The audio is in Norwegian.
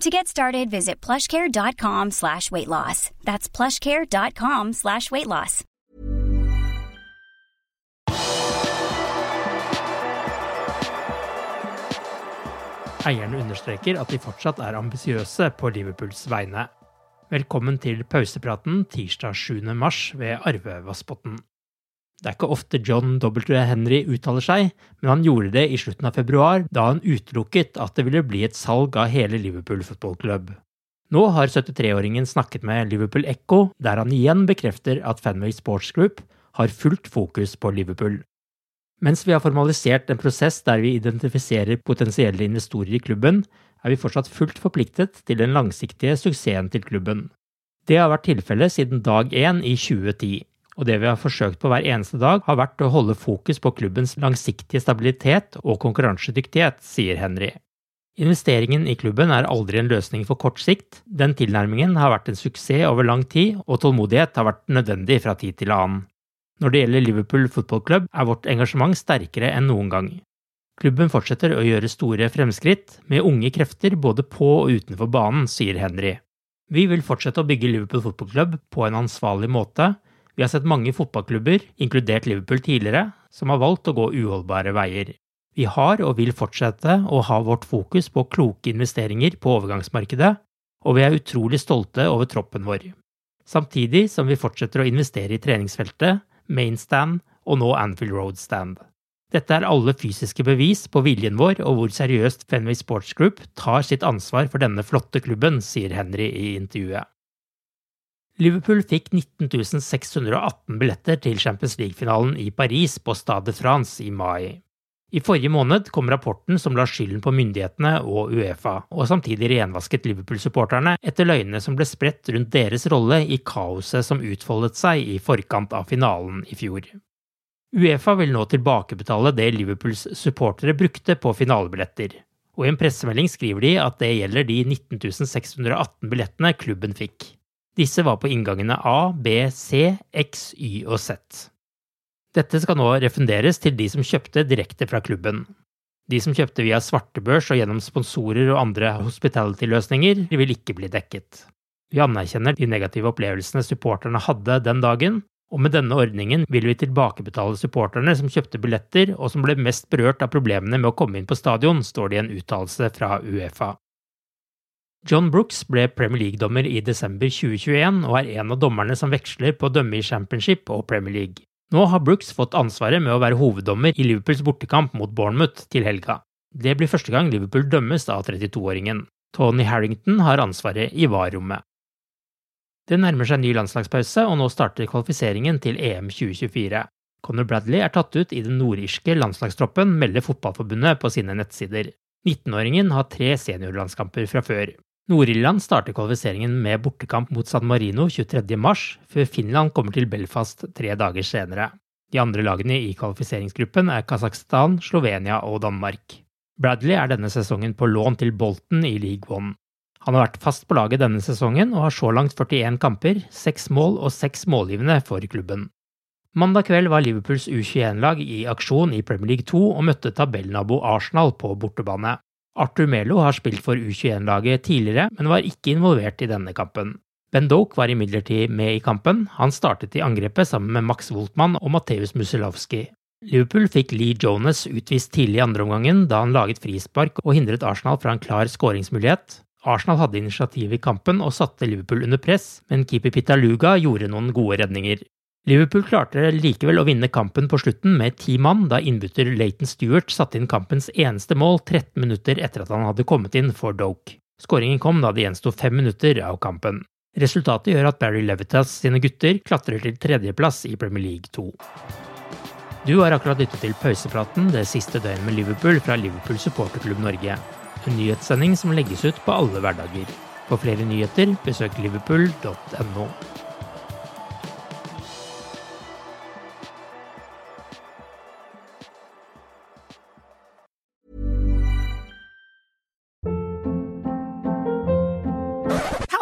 To get started, visit plushcare.com slash weight loss. That's plushcare.com slash weight loss. Eierne understreker at de fortsatt er ambisiøse på Liverpools vegne. Velkommen til pausepraten tirsdag 7. mars ved Arve Vassbotn. Det er ikke ofte John W. Henry uttaler seg, men han gjorde det i slutten av februar, da han utelukket at det ville bli et salg av hele Liverpool fotballklubb. Nå har 73-åringen snakket med Liverpool Echo, der han igjen bekrefter at Fenway Sports Group har fullt fokus på Liverpool. Mens vi har formalisert en prosess der vi identifiserer potensielle investorer i klubben, er vi fortsatt fullt forpliktet til den langsiktige suksessen til klubben. Det har vært tilfellet siden dag én i 2010, og det vi har forsøkt på hver eneste dag, har vært å holde fokus på klubbens langsiktige stabilitet og konkurransedyktighet, sier Henry. Investeringen i klubben er aldri en løsning for kort sikt, den tilnærmingen har vært en suksess over lang tid, og tålmodighet har vært nødvendig fra tid til annen. Når det gjelder Liverpool fotballklubb, er vårt engasjement sterkere enn noen gang. Klubben fortsetter å gjøre store fremskritt, med unge krefter både på og utenfor banen, sier Henry. Vi vil fortsette å bygge Liverpool fotballklubb på en ansvarlig måte. Vi har sett mange fotballklubber, inkludert Liverpool tidligere, som har valgt å gå uholdbare veier. Vi har og vil fortsette å ha vårt fokus på kloke investeringer på overgangsmarkedet, og vi er utrolig stolte over troppen vår. Samtidig som vi fortsetter å investere i treningsfeltet, Mainstand og nå Anfield Road Stand. Dette er alle fysiske bevis på viljen vår og hvor seriøst Fenway Sports Group tar sitt ansvar for denne flotte klubben, sier Henry i intervjuet. Liverpool fikk 19 618 billetter til Champions League-finalen i Paris på Stade France i mai. I forrige måned kom rapporten som la skylden på myndighetene og Uefa, og samtidig renvasket Liverpool-supporterne etter løgnene som ble spredt rundt deres rolle i kaoset som utfoldet seg i forkant av finalen i fjor. Uefa vil nå tilbakebetale det Liverpools supportere brukte på finalebilletter, og i en pressemelding skriver de at det gjelder de 19 618 billettene klubben fikk. Disse var på inngangene A, B, C, X, Y og Z. Dette skal nå refunderes til de som kjøpte direkte fra klubben. De som kjøpte via svartebørs og gjennom sponsorer og andre hospitality-løsninger, vil ikke bli dekket. Vi anerkjenner de negative opplevelsene supporterne hadde den dagen, og med denne ordningen vil vi tilbakebetale supporterne som kjøpte billetter og som ble mest berørt av problemene med å komme inn på stadion, står det i en uttalelse fra Uefa. John Brooks ble Premier League-dommer i desember 2021 og er en av dommerne som veksler på å dømme i Championship og Premier League. Nå har Brooks fått ansvaret med å være hoveddommer i Liverpools bortekamp mot Bournemouth til helga. Det blir første gang Liverpool dømmes av 32-åringen. Tony Harrington har ansvaret i VAR-rommet. Det nærmer seg ny landslagspause, og nå starter kvalifiseringen til EM 2024. Conor Bradley er tatt ut i den nordirske landslagstroppen, melder Fotballforbundet på sine nettsider. 19-åringen har tre seniorlandskamper fra før. Nord-Irland starter kvalifiseringen med bortekamp mot San Marino 23.3, før Finland kommer til Belfast tre dager senere. De andre lagene i kvalifiseringsgruppen er Kasakhstan, Slovenia og Danmark. Bradley er denne sesongen på lån til Bolton i League One. Han har vært fast på laget denne sesongen og har så langt 41 kamper, 6 mål og 6 målgivende for klubben. Mandag kveld var Liverpools U21-lag i aksjon i Premier League 2 og møtte tabellnabo Arsenal på bortebane. Arthur Melo har spilt for U21-laget tidligere, men var ikke involvert i denne kampen. Ben Doke var imidlertid med i kampen, han startet i angrepet sammen med Max Woltmann og Mateus Musilowski. Liverpool fikk Lee Jonas utvist tidlig i andreomgangen da han laget frispark og hindret Arsenal fra en klar skåringsmulighet. Arsenal hadde initiativ i kampen og satte Liverpool under press, men keeper Pitaluga gjorde noen gode redninger. Liverpool klarte likevel å vinne kampen på slutten med ti mann, da innbytter Leighton Stewart satte inn kampens eneste mål 13 minutter etter at han hadde kommet inn for Doke. Skåringen kom da det gjensto fem minutter av kampen. Resultatet gjør at Barry Levitas sine gutter klatrer til tredjeplass i Premier League 2. Du har akkurat lyttet til pausepraten det siste døgnet med Liverpool fra Liverpool supporterklubb Norge. En nyhetssending som legges ut på alle hverdager. For flere nyheter, besøk liverpool.no.